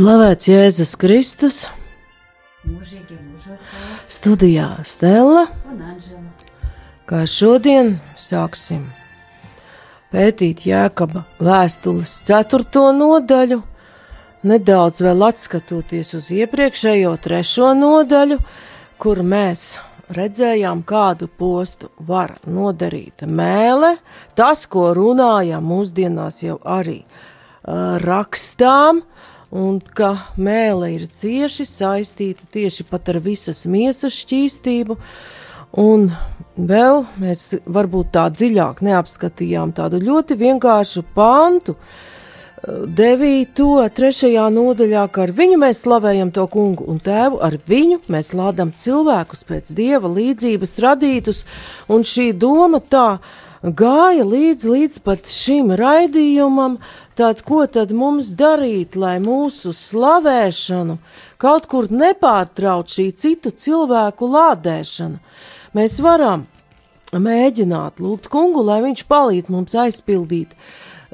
Slavēts Jēzus Kristus, mūžīgi studijā Stela, un Anžela. kā šodien sāksim pētīt Jēkaba vēstules ceturto nodaļu, nedaudz vēl atskatoties uz iepriekšējo trešo nodaļu, kur mēs redzējām, kādu postu var nodarīt mēle, tas, ko runājām mūsdienās jau arī uh, rakstām, un ka mēle ir cieši saistīta tieši pat ar visas miesas šķīstību, un vēl mēs varbūt tā dziļāk neapskatījām tādu ļoti vienkāršu pantu, 9. trešajā nodaļā, ka ar viņu mēs slavējam to kungu un tēvu, ar viņu mēs lādam cilvēkus pēc dieva līdzības radītus, un šī doma tā gāja līdz, līdz pat šim raidījumam, tad ko tad mums darīt, lai mūsu slavēšanu kaut kur nepārtrauc šī citu cilvēku lādēšana? Mēs varam mēģināt lūgt kungu, lai viņš palīdz mums aizpildīt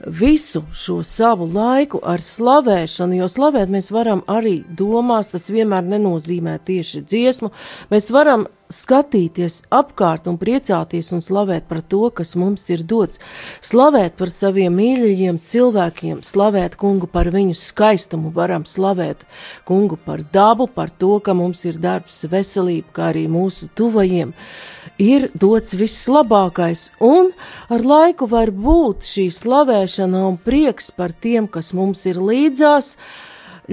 visu šo savu laiku ar slavēšanu, jo slavēt mēs varam arī domās, tas vienmēr nenozīmē tieši dziesmu. Mēs varam skatīties apkārt un priecāties un slavēt par to, kas mums ir dots. Slavēt par saviem mīļajiem cilvēkiem, slavēt kungu par viņu skaistumu, varam slavēt kungu par dabu, par to, ka mums ir darbs, veselība, kā arī mūsu tuvajiem ir dots vislabākais, un ar laiku var būt šī slavēšana un prieks par tiem, kas mums ir līdzās,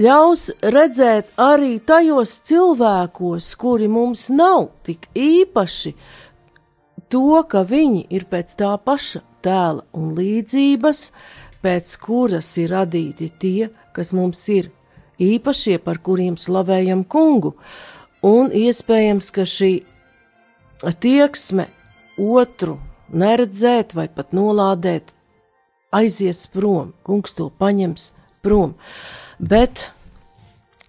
ļaus redzēt arī tajos cilvēkos, kuri mums nav tik īpaši, to, ka viņi ir pēc tā paša tēla un līdzības, pēc kuras ir radīti tie, kas mums ir īpašie, par kuriem slavējam kungu, un iespējams, ka šī tieksme otru neredzēt vai pat nolādēt, aizies prom, kungs to paņems prom. Bet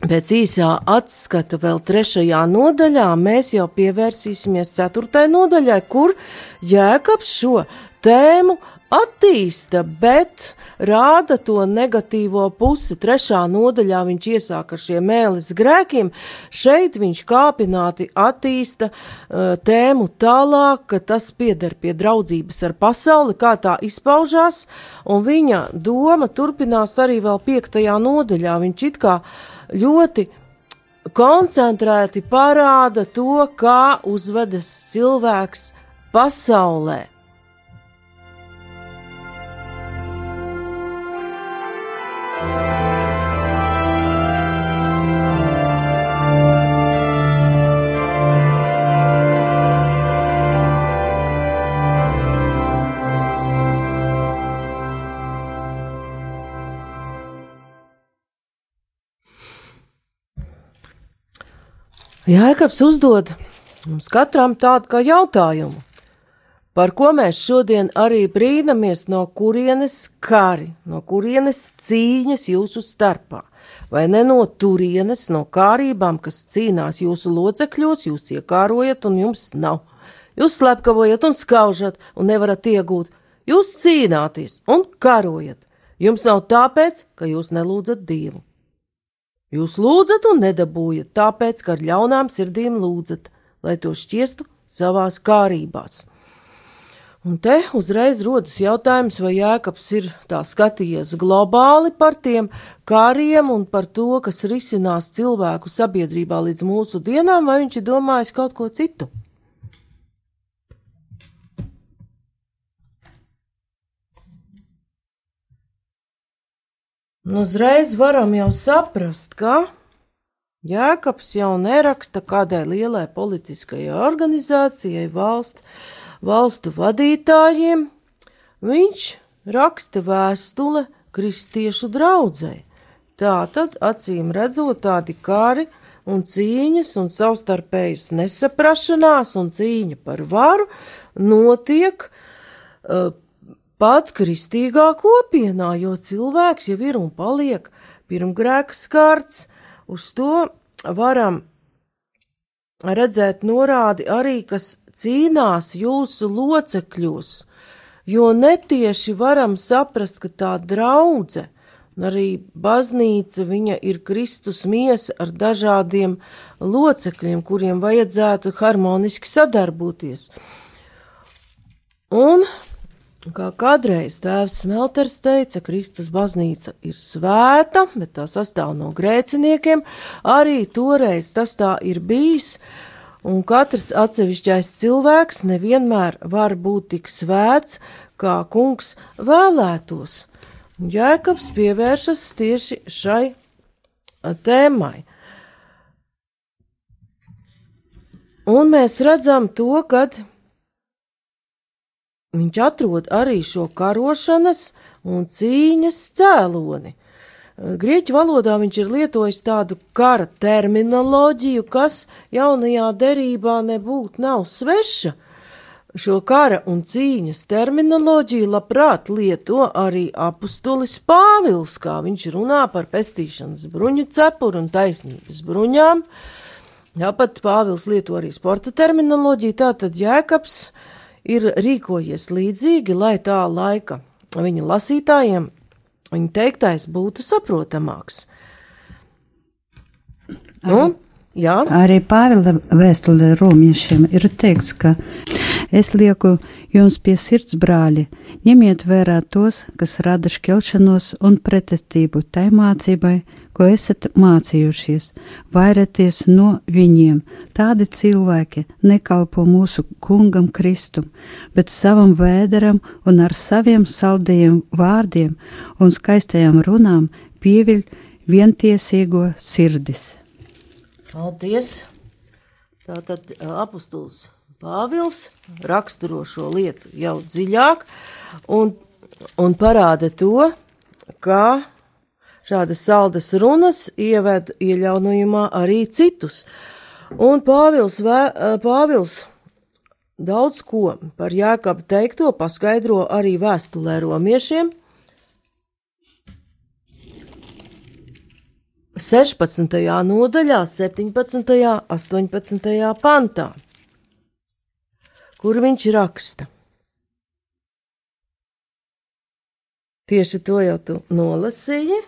pēc īsā atskata vēl trešajā nodaļā mēs jau pievērsīsimies ceturtajai nodaļai, kur Jēkabs šo tēmu attīsta, bet rāda to negatīvo pusi. Trešā nodaļā viņš iesāk ar šiem mēlis grēkiem, šeit viņš kāpināti attīsta uh, tēmu tālāk, ka tas pieder pie draudzības ar pasauli, kā tā izpaužās, un viņa doma turpinās arī vēl piektajā nodaļā. Viņš it kā ļoti koncentrēti parāda to, kā uzvedas cilvēks pasaulē. Jēkabs uzdod mums katram tādu kā jautājumu, par ko mēs šodien arī brīnamies, no kurienes kari, no kurienes cīņas jūsu starpā, vai ne no turienes, no kārībām, kas cīnās jūsu locekļos, jūs iekārojat un jums nav. Jūs slepkavojat un skaužat un nevarat iegūt, jūs cīnāties un karojat. Jums nav tāpēc, ka jūs nelūdzat Dievu. Jūs lūdzat un nedabūjat, tāpēc, ka ar ļaunām sirdīm lūdzat, lai to šķiestu savās kārībās. Un te uzreiz rodas jautājums, vai Jēkabs ir tā skatījies globāli par tiem kāriem un par to, kas risinās cilvēku sabiedrībā līdz mūsu dienām, vai viņš ir domājis kaut ko citu. Un uzreiz varam jau saprast, ka Jēkabs jau neraksta kādai lielai politiskajai organizācijai, valst, valstu vadītājiem, viņš raksta vēstule kristiešu draudzēji. Tā tad, acīm redzot, tādi kari un cīņas un savstarpējas nesaprašanās un cīņa par varu notiek uh, pat kristīgā kopienā, jo cilvēks jau ir un paliek pirmgrēks skārts. Uz to varam redzēt norādi arī, kas cīnās jūsu locekļos, jo netieši varam saprast, ka tā draudzene un arī baznīca viņa ir Kristus miesa ar dažādiem locekļiem, kuriem vajadzētu harmoniski sadarboties. Un, kā kādreiz tēvs Smelters teica, Kristus baznīca ir svēta, bet tā sastāv no grēciniekiem, arī toreiz tas tā ir bijis, un katrs atsevišķais cilvēks nevienmēr var būt tik svēts, kā kungs vēlētos. Jēkabs pievēršas tieši šai tēmai. Un mēs redzam to, ka viņš atrod arī šo karošanas un cīņas cēloni. Grieķu valodā viņš ir lietojis tādu kara terminoloģiju, kas jaunajā derībā nebūtu nav sveša, Šo kara un cīņas terminoloģiju labprāt lieto arī apustulis Pāvils, kā viņš runā par pestīšanas bruņu cepuru un taisnības bruņām. Tāpat Pāvils lieto arī sporta terminoloģiju, tātad Jēkabs ir rīkojies līdzīgi, lai tā laika viņa lasītājiem viņa teiktais būtu saprotamāks. Nu, jā. Arī Pāvila vēstulē romiešiem ir teikts, ka Es lieku jums pie sirds, brāļi, ņemiet vērā tos, kas rada šķelšanos un pretestību tai mācībai, ko esat mācījušies, vairieties no viņiem. Tādi cilvēki nekalpo mūsu kungam Kristum, bet savam vēderam un ar saviem saldajiem vārdiem un skaistajām runām pieviļ vientiesīgo sirdis. Paldies! Tātad apustulis Pāvils raksturo šo lietu jau dziļāk un, un parāda to, kā šādas saldas runas ieved ieļaunojumā arī citus. Un Pāvils, vē, Pāvils daudz ko par Jākabu teikto paskaidro arī vēstulē romiešiem. 16. nodaļā, 17. un 18. pantā kur viņš raksta. Tieši to jau tu nolasīji.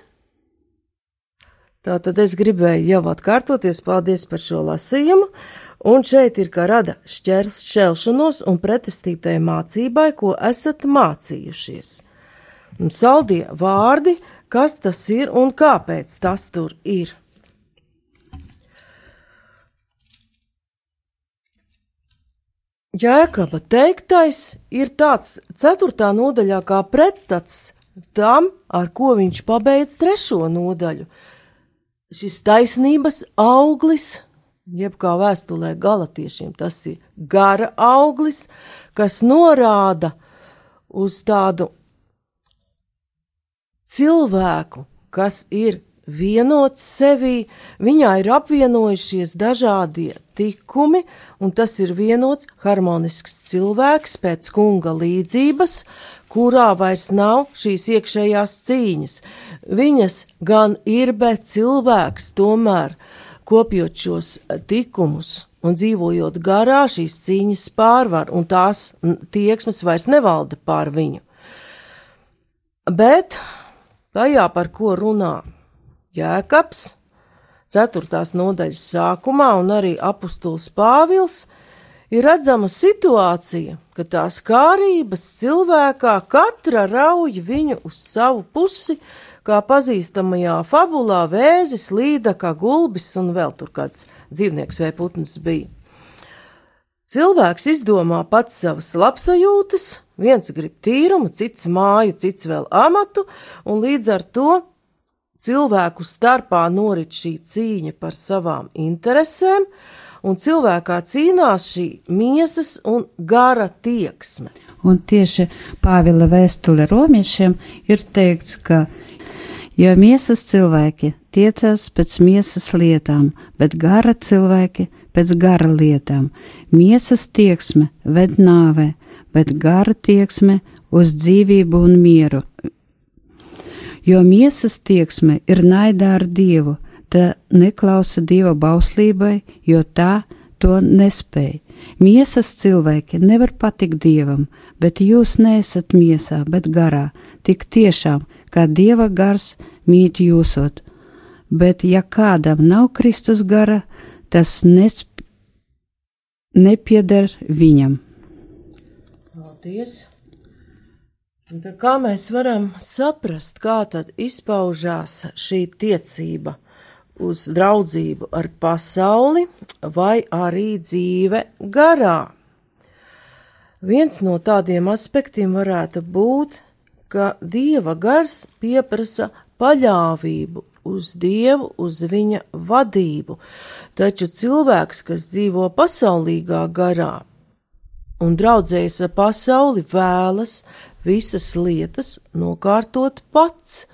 Tā tad es gribēju jau atkārtoties, paldies par šo lasījumu, un šeit ir kā rada šķērs šķelšanos un pretestību tai mācībai, ko esat mācījušies. Un saldie vārdi, kas tas ir un kāpēc tas tur ir. Jēkaba teiktais ir tāds ceturtā nodaļā kā pretats tam, ar ko viņš pabeidz trešo nodaļu. Šis taisnības auglis, jeb kā vēstulē galotiešiem, tas ir gara auglis, kas norāda uz tādu cilvēku, kas ir vienots sevī, viņā ir apvienojušies dažādie tikumi, un tas ir vienots harmonisks cilvēks pēc kunga līdzības, kurā vairs nav šīs iekšējās cīņas. Viņas gan ir, bet cilvēks tomēr kopjot šos tikumus un dzīvojot garā, šīs cīņas pārvar, un tās tieksmes vairs nevalda pār viņu. Bet tajā, par ko runā Jēkabs, 4. nodaļas sākumā, un arī apustulis Pāvils, ir redzama situācija, ka tās kārības cilvēkā katra rauj viņu uz savu pusi, kā pazīstamajā fabulā vēzis, līda kā gulbis un vēl tur kāds dzīvnieks vai putns bija. Cilvēks izdomā pats savas labsajūtas, viens grib tīrumu, cits māju, cits vēl amatu, un līdz ar to cilvēku starpā norit šī cīņa par savām interesēm, un cilvēkā cīnās šī miesas un gara tieksme. Un tieši Pāvila vēstule romiešiem ir teikts, ka jo miesas cilvēki tiecās pēc miesas lietām, bet gara cilvēki pēc gara lietām. Miesas tieksme ved nāvē, bet gara tieksme uz dzīvību un mieru. Jo miesas tieksme ir naidā ar Dievu, tā neklausa Dieva bauslībai, jo tā to nespēja. Miesas cilvēki nevar patikt Dievam, bet jūs neesat miesā, bet garā, tik tiešām, kā Dieva gars mīt jūsot. Bet ja kādam nav Kristus gara, tas nesp... nepieder viņam. Paldies! Kā mēs varam saprast, kā tad izpaužās šī tiecība uz draudzību ar pasauli vai arī dzīve garā? Viens no tādiem aspektiem varētu būt, ka Dieva gars pieprasa paļāvību uz Dievu, uz viņa vadību, taču cilvēks, kas dzīvo pasaulīgā garā un draudzējas ar pasauli, vēlas visas lietas nokārtot pats.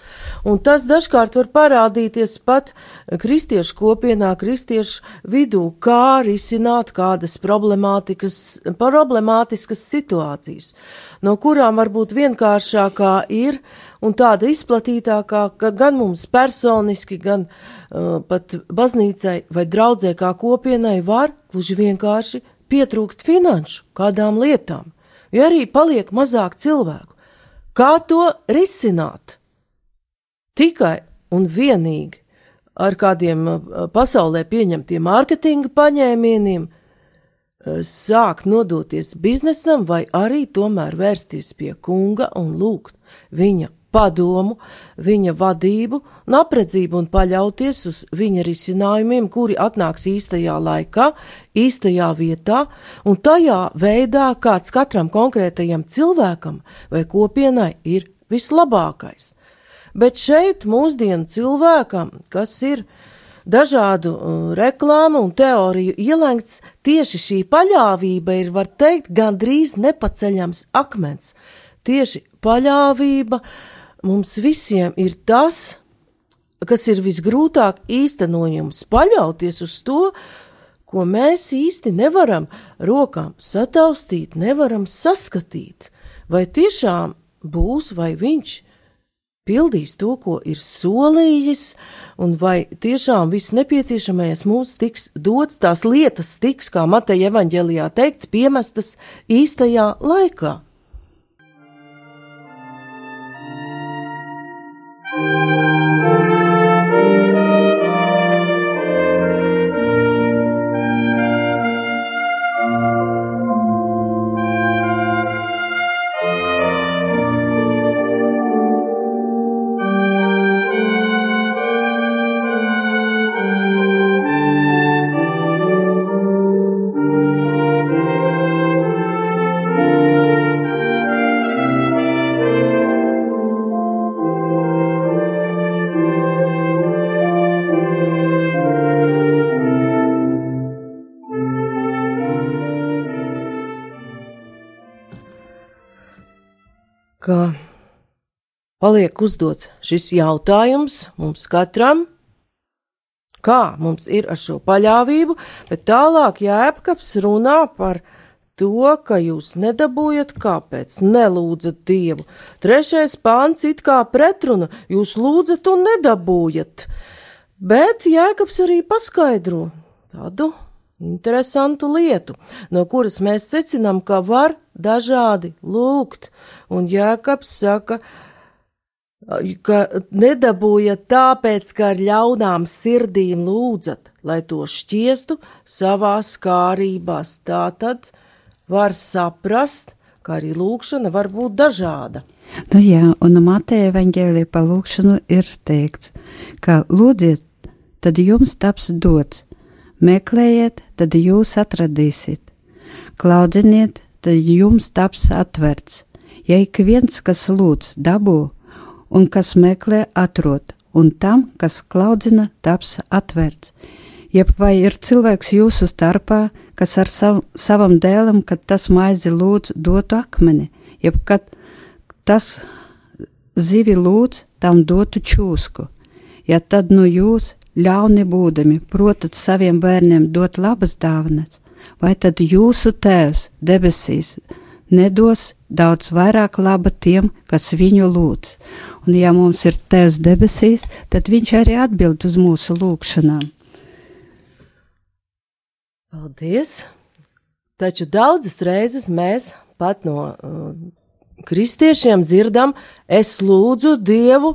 Un tas dažkārt var parādīties pat kristiešu kopienā, kristiešu vidū, kā risināt kādas problemātiskas situācijas, no kurām varbūt vienkāršākā ir un tāda izplatītākā, ka gan mums personiski, gan uh, pat baznīcai vai draudzē kā kopienai var gluži vienkārši pietrūkst finanšu kādām lietām jo arī paliek mazāk cilvēku. Kā to risināt? Tikai un vienīgi ar kādiem pasaulē pieņemtiem mārketinga paņēmieniem, sākt nodoties biznesam vai arī tomēr vērsties pie kunga un lūgt viņa padomu, viņa vadību un apredzību un paļauties uz viņa risinājumiem, kuri atnāks īstajā laikā, īstajā vietā un tajā veidā, kāds katram konkrētajam cilvēkam vai kopienai ir vislabākais. Bet šeit mūsdienu cilvēkam, kas ir dažādu uh, reklāmu un teoriju ielēgts, tieši šī paļāvība ir, var teikt, gandrīz nepaceļams akmens. Tieši paļāvība, uh, mums visiem ir tas, kas ir visgrūtāk īstenojams, paļauties uz to, ko mēs īsti nevaram rokām sataustīt, nevaram saskatīt, vai tiešām būs, vai viņš pildīs to, ko ir solījis, un vai tiešām viss nepieciešamais mums tiks dots, tās lietas tiks, kā Mateja evaņģēlijā teikts, piemestas īstajā laikā. Ka paliek uzdots šis jautājums mums katram, kā mums ir ar šo paļāvību, bet tālāk jēbkaps runā par to, ka jūs nedabūjat, kāpēc nelūdzat Dievu. Trešais pāns it kā pretruna, jūs lūdzat un nedabūjat, bet jēkabs arī paskaidro tādu interesantu lietu, no kuras mēs secinām, ka var dažādi lūgt, un Jēkabs saka, ka nedabūja tāpēc, ka ar ļaunām sirdīm lūdzat, lai to šķiestu savās kārībās. Tā tad var saprast, ka arī lūkšana var būt dažāda. Nu jā, un Mateja evaņģēlija pa lūkšanu ir teikts, ka lūdziet, tad jums taps dots, Meklējiet, tad jūs atradīsiet, klaudziniet, tad jums taps atverts. Ja ik viens, kas lūdz, dabū, un kas meklē, atrod, un tam, kas klaudzina, taps atvērts. Jeb vai ir cilvēks jūsu starpā, kas ar sav, savam dēlam, kad tas maizi lūdz, dotu akmeni, jeb kad tas zivi lūdz, tam dotu čūsku. Ja tad nu jūs, ļauni būdami, protat saviem bērniem dot labas dāvanas, vai tad jūsu tēvs debesīs nedos daudz vairāk laba tiem, kas viņu lūdz. Un ja mums ir tēvs debesīs, tad viņš arī atbild uz mūsu lūgšanām. Paldies! Taču daudzas reizes mēs pat no uh, kristiešiem dzirdam, es lūdzu Dievu,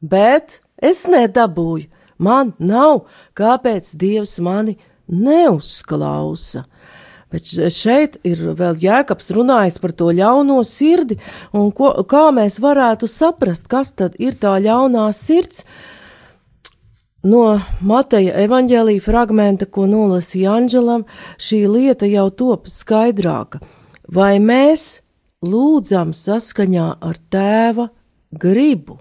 bet es nedabūju. Man nav, kāpēc Dievs mani neuzklausa. Bet šeit ir vēl jēkabs runājis par to ļauno sirdi, un ko, kā mēs varētu saprast, kas tad ir tā ļaunā sirds. No Mateja evaņģēlīja fragmenta, ko nolasīja Anģelam, šī lieta jau top skaidrāka. Vai mēs lūdzam saskaņā ar tēva gribu,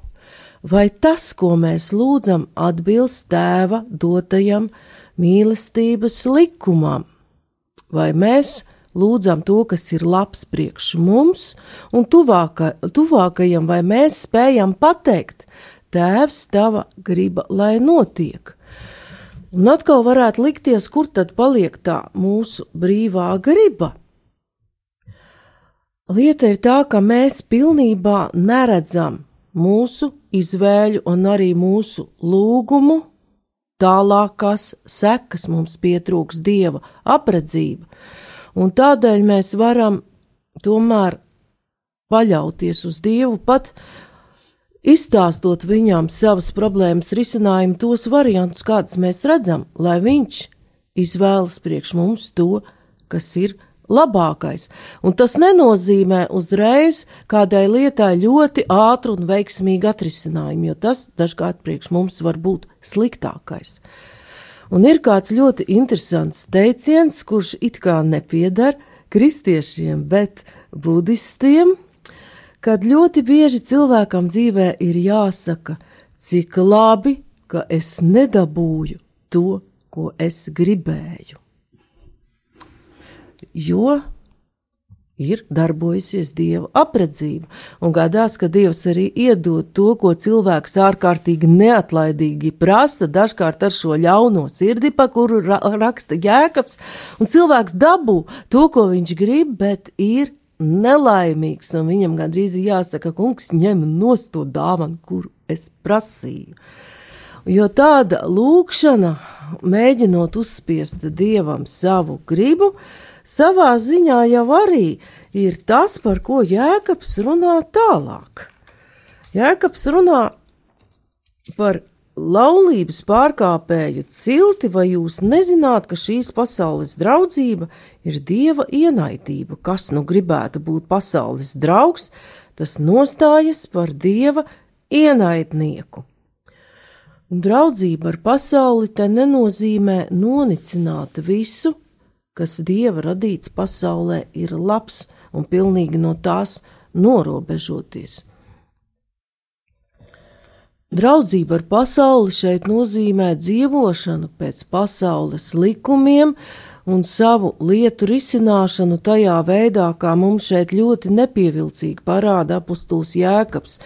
vai tas, ko mēs lūdzam, atbilst tēva dotajam mīlestības likumam? Vai mēs lūdzam to, kas ir labs priekš mums un tuvāka, tuvākajam, vai mēs spējam pateikt, Tēvs, tava griba, lai notiek. Un atkal varētu likties, kur tad paliek tā mūsu brīvā griba. Lieta ir tā, ka mēs pilnībā neredzam mūsu izvēļu un arī mūsu lūgumu tālākās sekas mums pietrūks dieva apredzība, un tādēļ mēs varam tomēr paļauties uz Dievu, pat izstāstot viņam savas problēmas risinājumu, tos variantus, kādus mēs redzam, lai viņš izvēlas priekš mums to, kas ir labākais, un tas nenozīmē uzreiz kādai lietai ļoti ātru un veiksmīgu atrisinājumu, jo tas dažkārt priekš mums var būt sliktākais. Un ir kāds ļoti interesants teiciens, kurš it kā nepiedar kristiešiem, bet budistiem, kad ļoti bieži cilvēkam dzīvē ir jāsaka, cik labi, ka es nedabūju to, ko es gribēju jo ir darbojusies dieva apredzība, un gadās, ka dievs arī iedod to, ko cilvēks ārkārtīgi neatlaidīgi prasa, dažkārt ar šo ļauno sirdi, pa kuru ra raksta jēkabs, un cilvēks dabū to, ko viņš grib, bet ir nelaimīgs, un viņam gandrīz jāsaka, kungs, ņem nost to dāvanu, kuru es prasīju. Jo tāda lūkšana, mēģinot uzspiest dievam savu gribu, uh, savā ziņā jau arī ir tas, par ko Jēkabs runā tālāk. Jēkabs runā par laulības pārkāpēju cilti, vai jūs nezināt, ka šīs pasaules draudzība ir dieva ienaidība? Kas nu gribētu būt pasaules draugs, tas nostājas par dieva ienaidnieku. Un draudzība ar pasauli te nenozīmē nonicināt visu, kas dieva radīts pasaulē, ir labs un pilnīgi no tās norobežoties. Draudzība ar pasauli šeit nozīmē dzīvošanu pēc pasaules likumiem un savu lietu risināšanu tajā veidā, kā mums šeit ļoti nepievilcīgi parāda apustulis Jēkabs.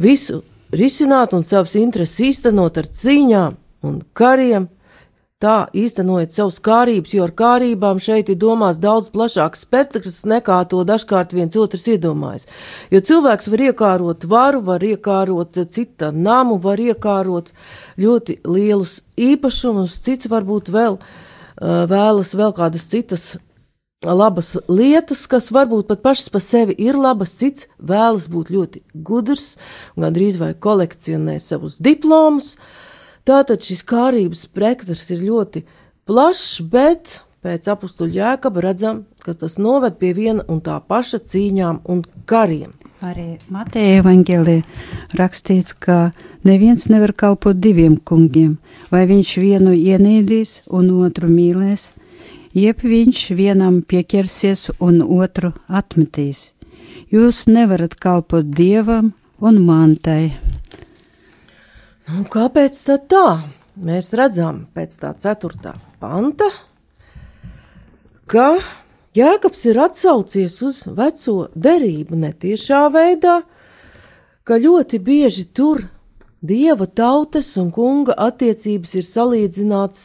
Visu risināt un savas intereses īstenot ar cīņām un kariem, tā īstenojot savus kārības, jo ar kārībām šeit ir domās daudz plašāks spektrs nekā to dažkārt viens otrs iedomājas. Jo cilvēks var iekārot varu, var iekārot cita namu, var iekārot ļoti lielus īpašumus, cits varbūt vēl vēlas vēl kādas citas labas lietas, kas varbūt pat pašas par sevi ir labas, cits vēlas būt ļoti gudrs, gandrīz vai kolekcionē savus diplomus, uh, Tātad šis kārības spektrs ir ļoti plašs, bet pēc apakstuļa jēkaba redzam, ka tas noved pie viena un tā paša cīņām un kariem. Arī Mateja evanģēlī rakstīts, ka neviens nevar kalpot diviem kungiem, vai viņš vienu ienīdīs un otru mīlēs, jeb viņš vienam pieķersies un otru atmetīs. Jūs nevarat kalpot dievam un mantai. Nu, kāpēc tā? Mēs redzam pēc tā ceturtā panta, ka Jēkabs ir atsaucies uz veco derību netiešā veidā, ka ļoti bieži tur dieva tautas un kunga attiecības ir salīdzināts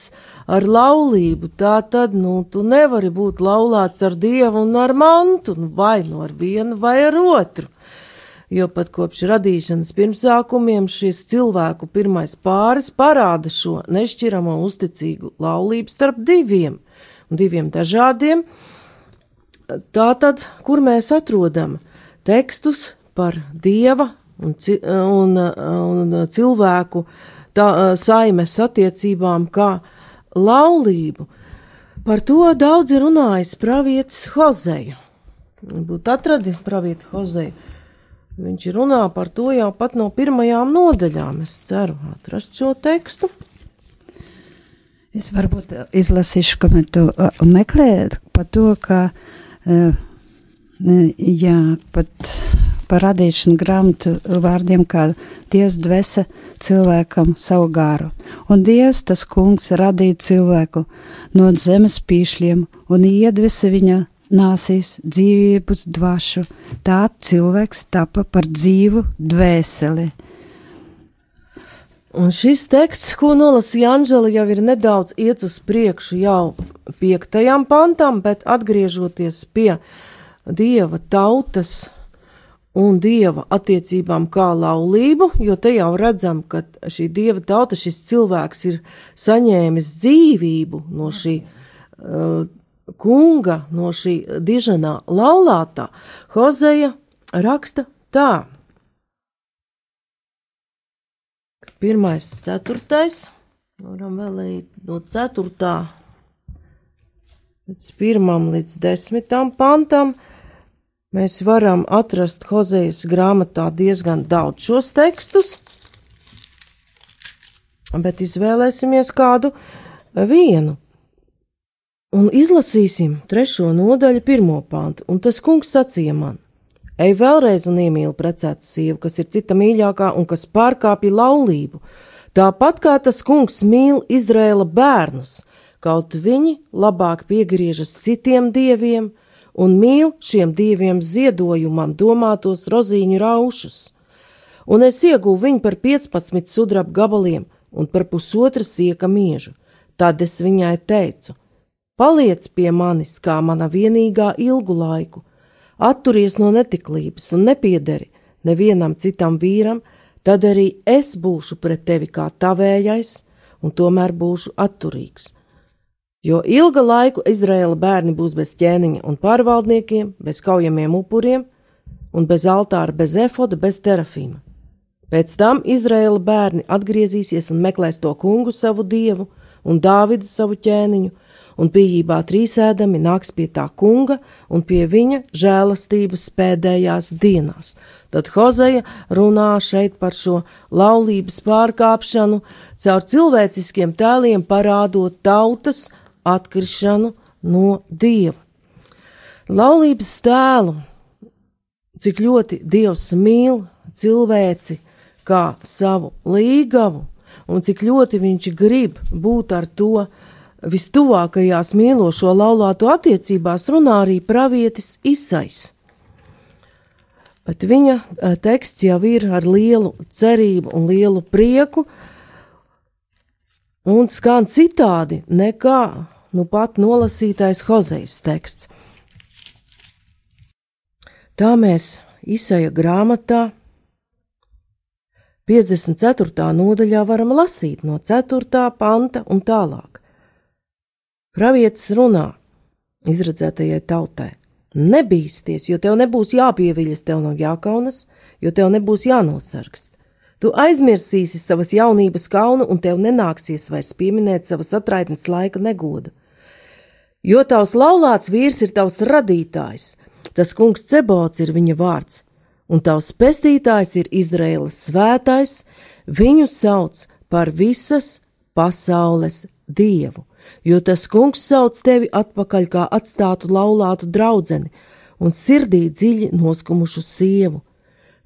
ar laulību. Tā tad, nu, tu nevari būt laulāts ar dievu un ar mantu, nu, vai nu ar vienu vai ar otru. Jo pat kopš radīšanas pirmsākumiem šis cilvēku pirmais pāris parāda šo nešķiramo uzticīgu laulību starp diviem, diviem dažādiem Tātad, kur mēs atrodam tekstus par dieva un, un, un cilvēku tā, saimes attiecībām kā laulību? Par to daudz ir runājis pravietis Hozeja. Būtu atradis pravieti Hozeju. Viņš runā par to jau pat no pirmajām nodaļām. Es ceru atrast šo tekstu. Es varbūt izlasīšu, ko tu meklējam par to, ka uh, jā, pat par radīšanu grāmatu vārdiem, kā Dievs dvesa cilvēkam savu gāru. Un Dievs, tas kungs, radīja cilvēku no zemes pīšļiem un iedvesa viņa nāsīs dzīvības dvašu. Tā cilvēks tapa par dzīvu dvēseli. Un šis teksts, ko nolasīja Anģela, jau ir nedaudz iet uz priekšu jau piektajam pantam, bet atgriežoties pie dieva tautas un dieva attiecībām kā laulību, jo te jau redzam, ka šī dieva tauta, šis cilvēks ir saņēmis dzīvību no šī uh, kunga, no šī diženā laulātā. Hozeja raksta tā. Pirmais, ceturtais. Varam vēl arī no ceturtā līdz pirmam līdz desmitam pantam. Mēs varam atrast Hozejas grāmatā diezgan daudz šos tekstus, bet izvēlēsimies kādu vienu. Un izlasīsim trešo nodaļu, pirmo pantu, un tas kungs sacīja man: Ej vēlreiz un iemīli precētu sievu, kas ir cita mīļākā un kas pārkāpja laulību. Tāpat kā tas kungs mīl Izraēla bērnus, kaut viņi labāk piegriežas citiem dieviem un mīl šiem dieviem ziedojumam domātos rozīņu raušus. Un es ieguvu viņu par 15 sudraba gabaliem un par pusotra sieka miežu. Tad es viņai teicu: Paliec pie manis kā mana vienīgā ilgu laiku, atturies no netiklības un nepiederi nevienam citam vīram, tad arī es būšu pret tevi kā tavējais, un tomēr būšu atturīgs. Jo ilga laiku Izraēla bērni būs bez ķēniņa un pārvaldniekiem, bez kaujamiem upuriem, un bez altāra, bez efoda, bez terafīma. Pēc tam Izraēla bērni atgriezīsies un meklēs to kungu savu dievu un Dāvidu savu ķēniņu, un bijībā trīsēdami nāks pie tā kunga un pie viņa žēlastības pēdējās dienās. Tad Hozeja runā šeit par šo laulības pārkāpšanu, caur cilvēciskiem tēliem parādot tautas atkrišanu no dieva. Laulības tēlu, cik ļoti dievs mīl cilvēci kā savu līgavu, un cik ļoti viņš grib būt ar to vistuvākajās mīlošo laulāto attiecībās runā arī pravietis Isais. Bet viņa teksts jau ir ar lielu cerību un lielu prieku, un skan citādi nekā nu pat nolasītais Hozejs teksts. Tā mēs Isaija grāmatā 54. nodaļā varam lasīt no 4. panta un tālāk. Pravietis runā izredzētajai tautai: Nebīsties, jo tev nebūs jāpieviļas, tev nav jākaunas, jo tev nebūs jānosargst. Tu aizmirsīsi savas jaunības kaunu, un tev nenāksies vairs pieminēt savas atraitnes laika negodu. Jo tavs laulāts vīrs ir tavs radītājs, tas kungs Cebots ir viņa vārds, un tavs pestītājs ir Izraēlas svētais, viņu sauc par visas pasaules dievu jo tas kungs sauc tevi atpakaļ kā atstātu laulātu draudzeni un sirdī dziļi noskumušu sievu.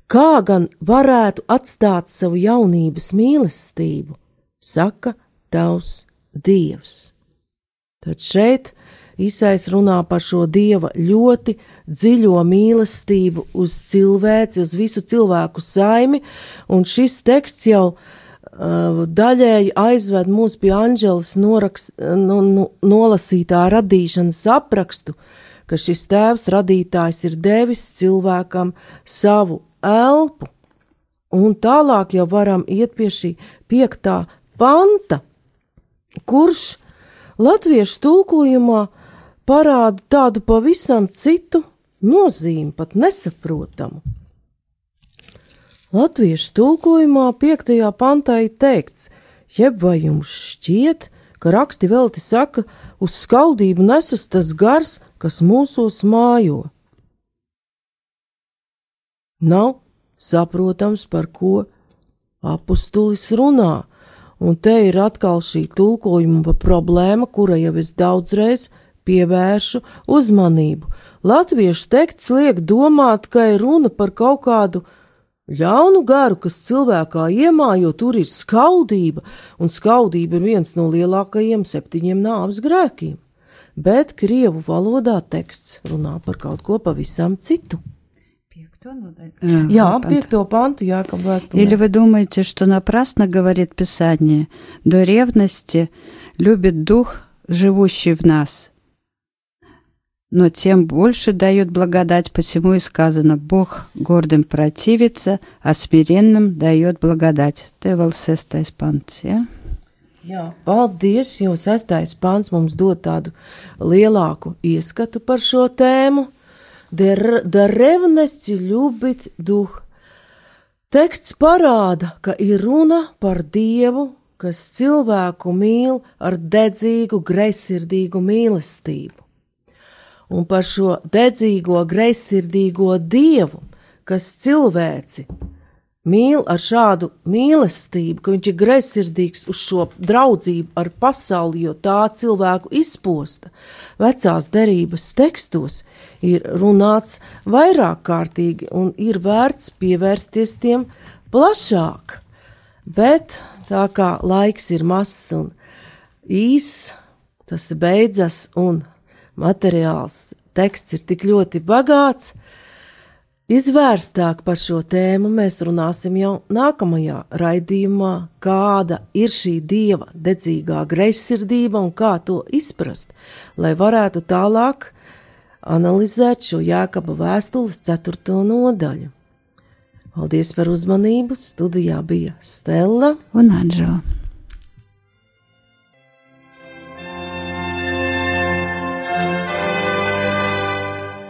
kā gan varētu atstāt savu jaunības mīlestību, saka tavs dievs. Tad šeit Isais runā par šo dieva ļoti dziļo mīlestību uz cilvēci, uz visu cilvēku saimi, un šis teksts jau uh, daļēji aizved mūs pie Anģeles noraks, nu, nu, nolasītā radīšanas aprakstu, ka šis tēvs radītājs ir devis cilvēkam savu elpu, un tālāk jau varam iet pie šī piektā panta, kurš latviešu tulkojumā parāda tādu pavisam citu nozīmi, pat nesaprotamu. Latviešu tulkojumā piektajā pantā ir teikts, jeb vai jums šķiet, ka raksti velti saka, uz skaudību nesas tas gars, kas mūsos mājo. Nav saprotams, par ko apustulis runā, un te ir atkal šī tulkojuma problēma, kura jau es daudzreiz pievēršu uzmanību. Latviešu teksts liek domāt, ka ir runa par kaut kādu ļaunu garu, kas cilvēkā iemājo, tur ir skaudība, un skaudība ir viens no lielākajiem septiņiem nāves grēkiem. Bet krievu valodā teksts runā par kaut ko pavisam citu. Jā, пятого панту Яков Вестуле. Или вы думаете, что напрасно говорит Писание? До ревности любит дух, живущий в нас. Но тем больше дает благодать, посему и сказано, Бог гордым противится, а смиренным дает благодать. Te vēl sestais pants, ja? Jā, paldies, jo sestais pants mums dod tādu lielāku ieskatu par šo tēmu. Der, der revnesti ļubit duh. Teksts parāda, ka ir runa par Dievu, kas cilvēku mīl ar dedzīgu, greizsirdīgu mīlestību. Un par šo dedzīgo, greizsirdīgo Dievu, kas cilvēci mīl ar šādu mīlestību, ka viņš ir greizsirdīgs uz šo draudzību ar pasauli, jo tā cilvēku izposta. Vecās derības tekstos ir runāts vairāk kārtīgi un ir vērts pievērsties tiem plašāk. Bet tā kā laiks ir mazs un īs, tas beidzas un materiāls teksts ir tik ļoti bagāts, Izvērstāk par šo tēmu mēs runāsim jau nākamajā raidījumā, kāda ir šī dieva dedzīgā greizsirdība un kā to izprast, lai varētu tālāk analizēt šo jēkaba vēstules ceturto nodaļu. Paldies par uzmanību! Studijā bija Stela un Anžela.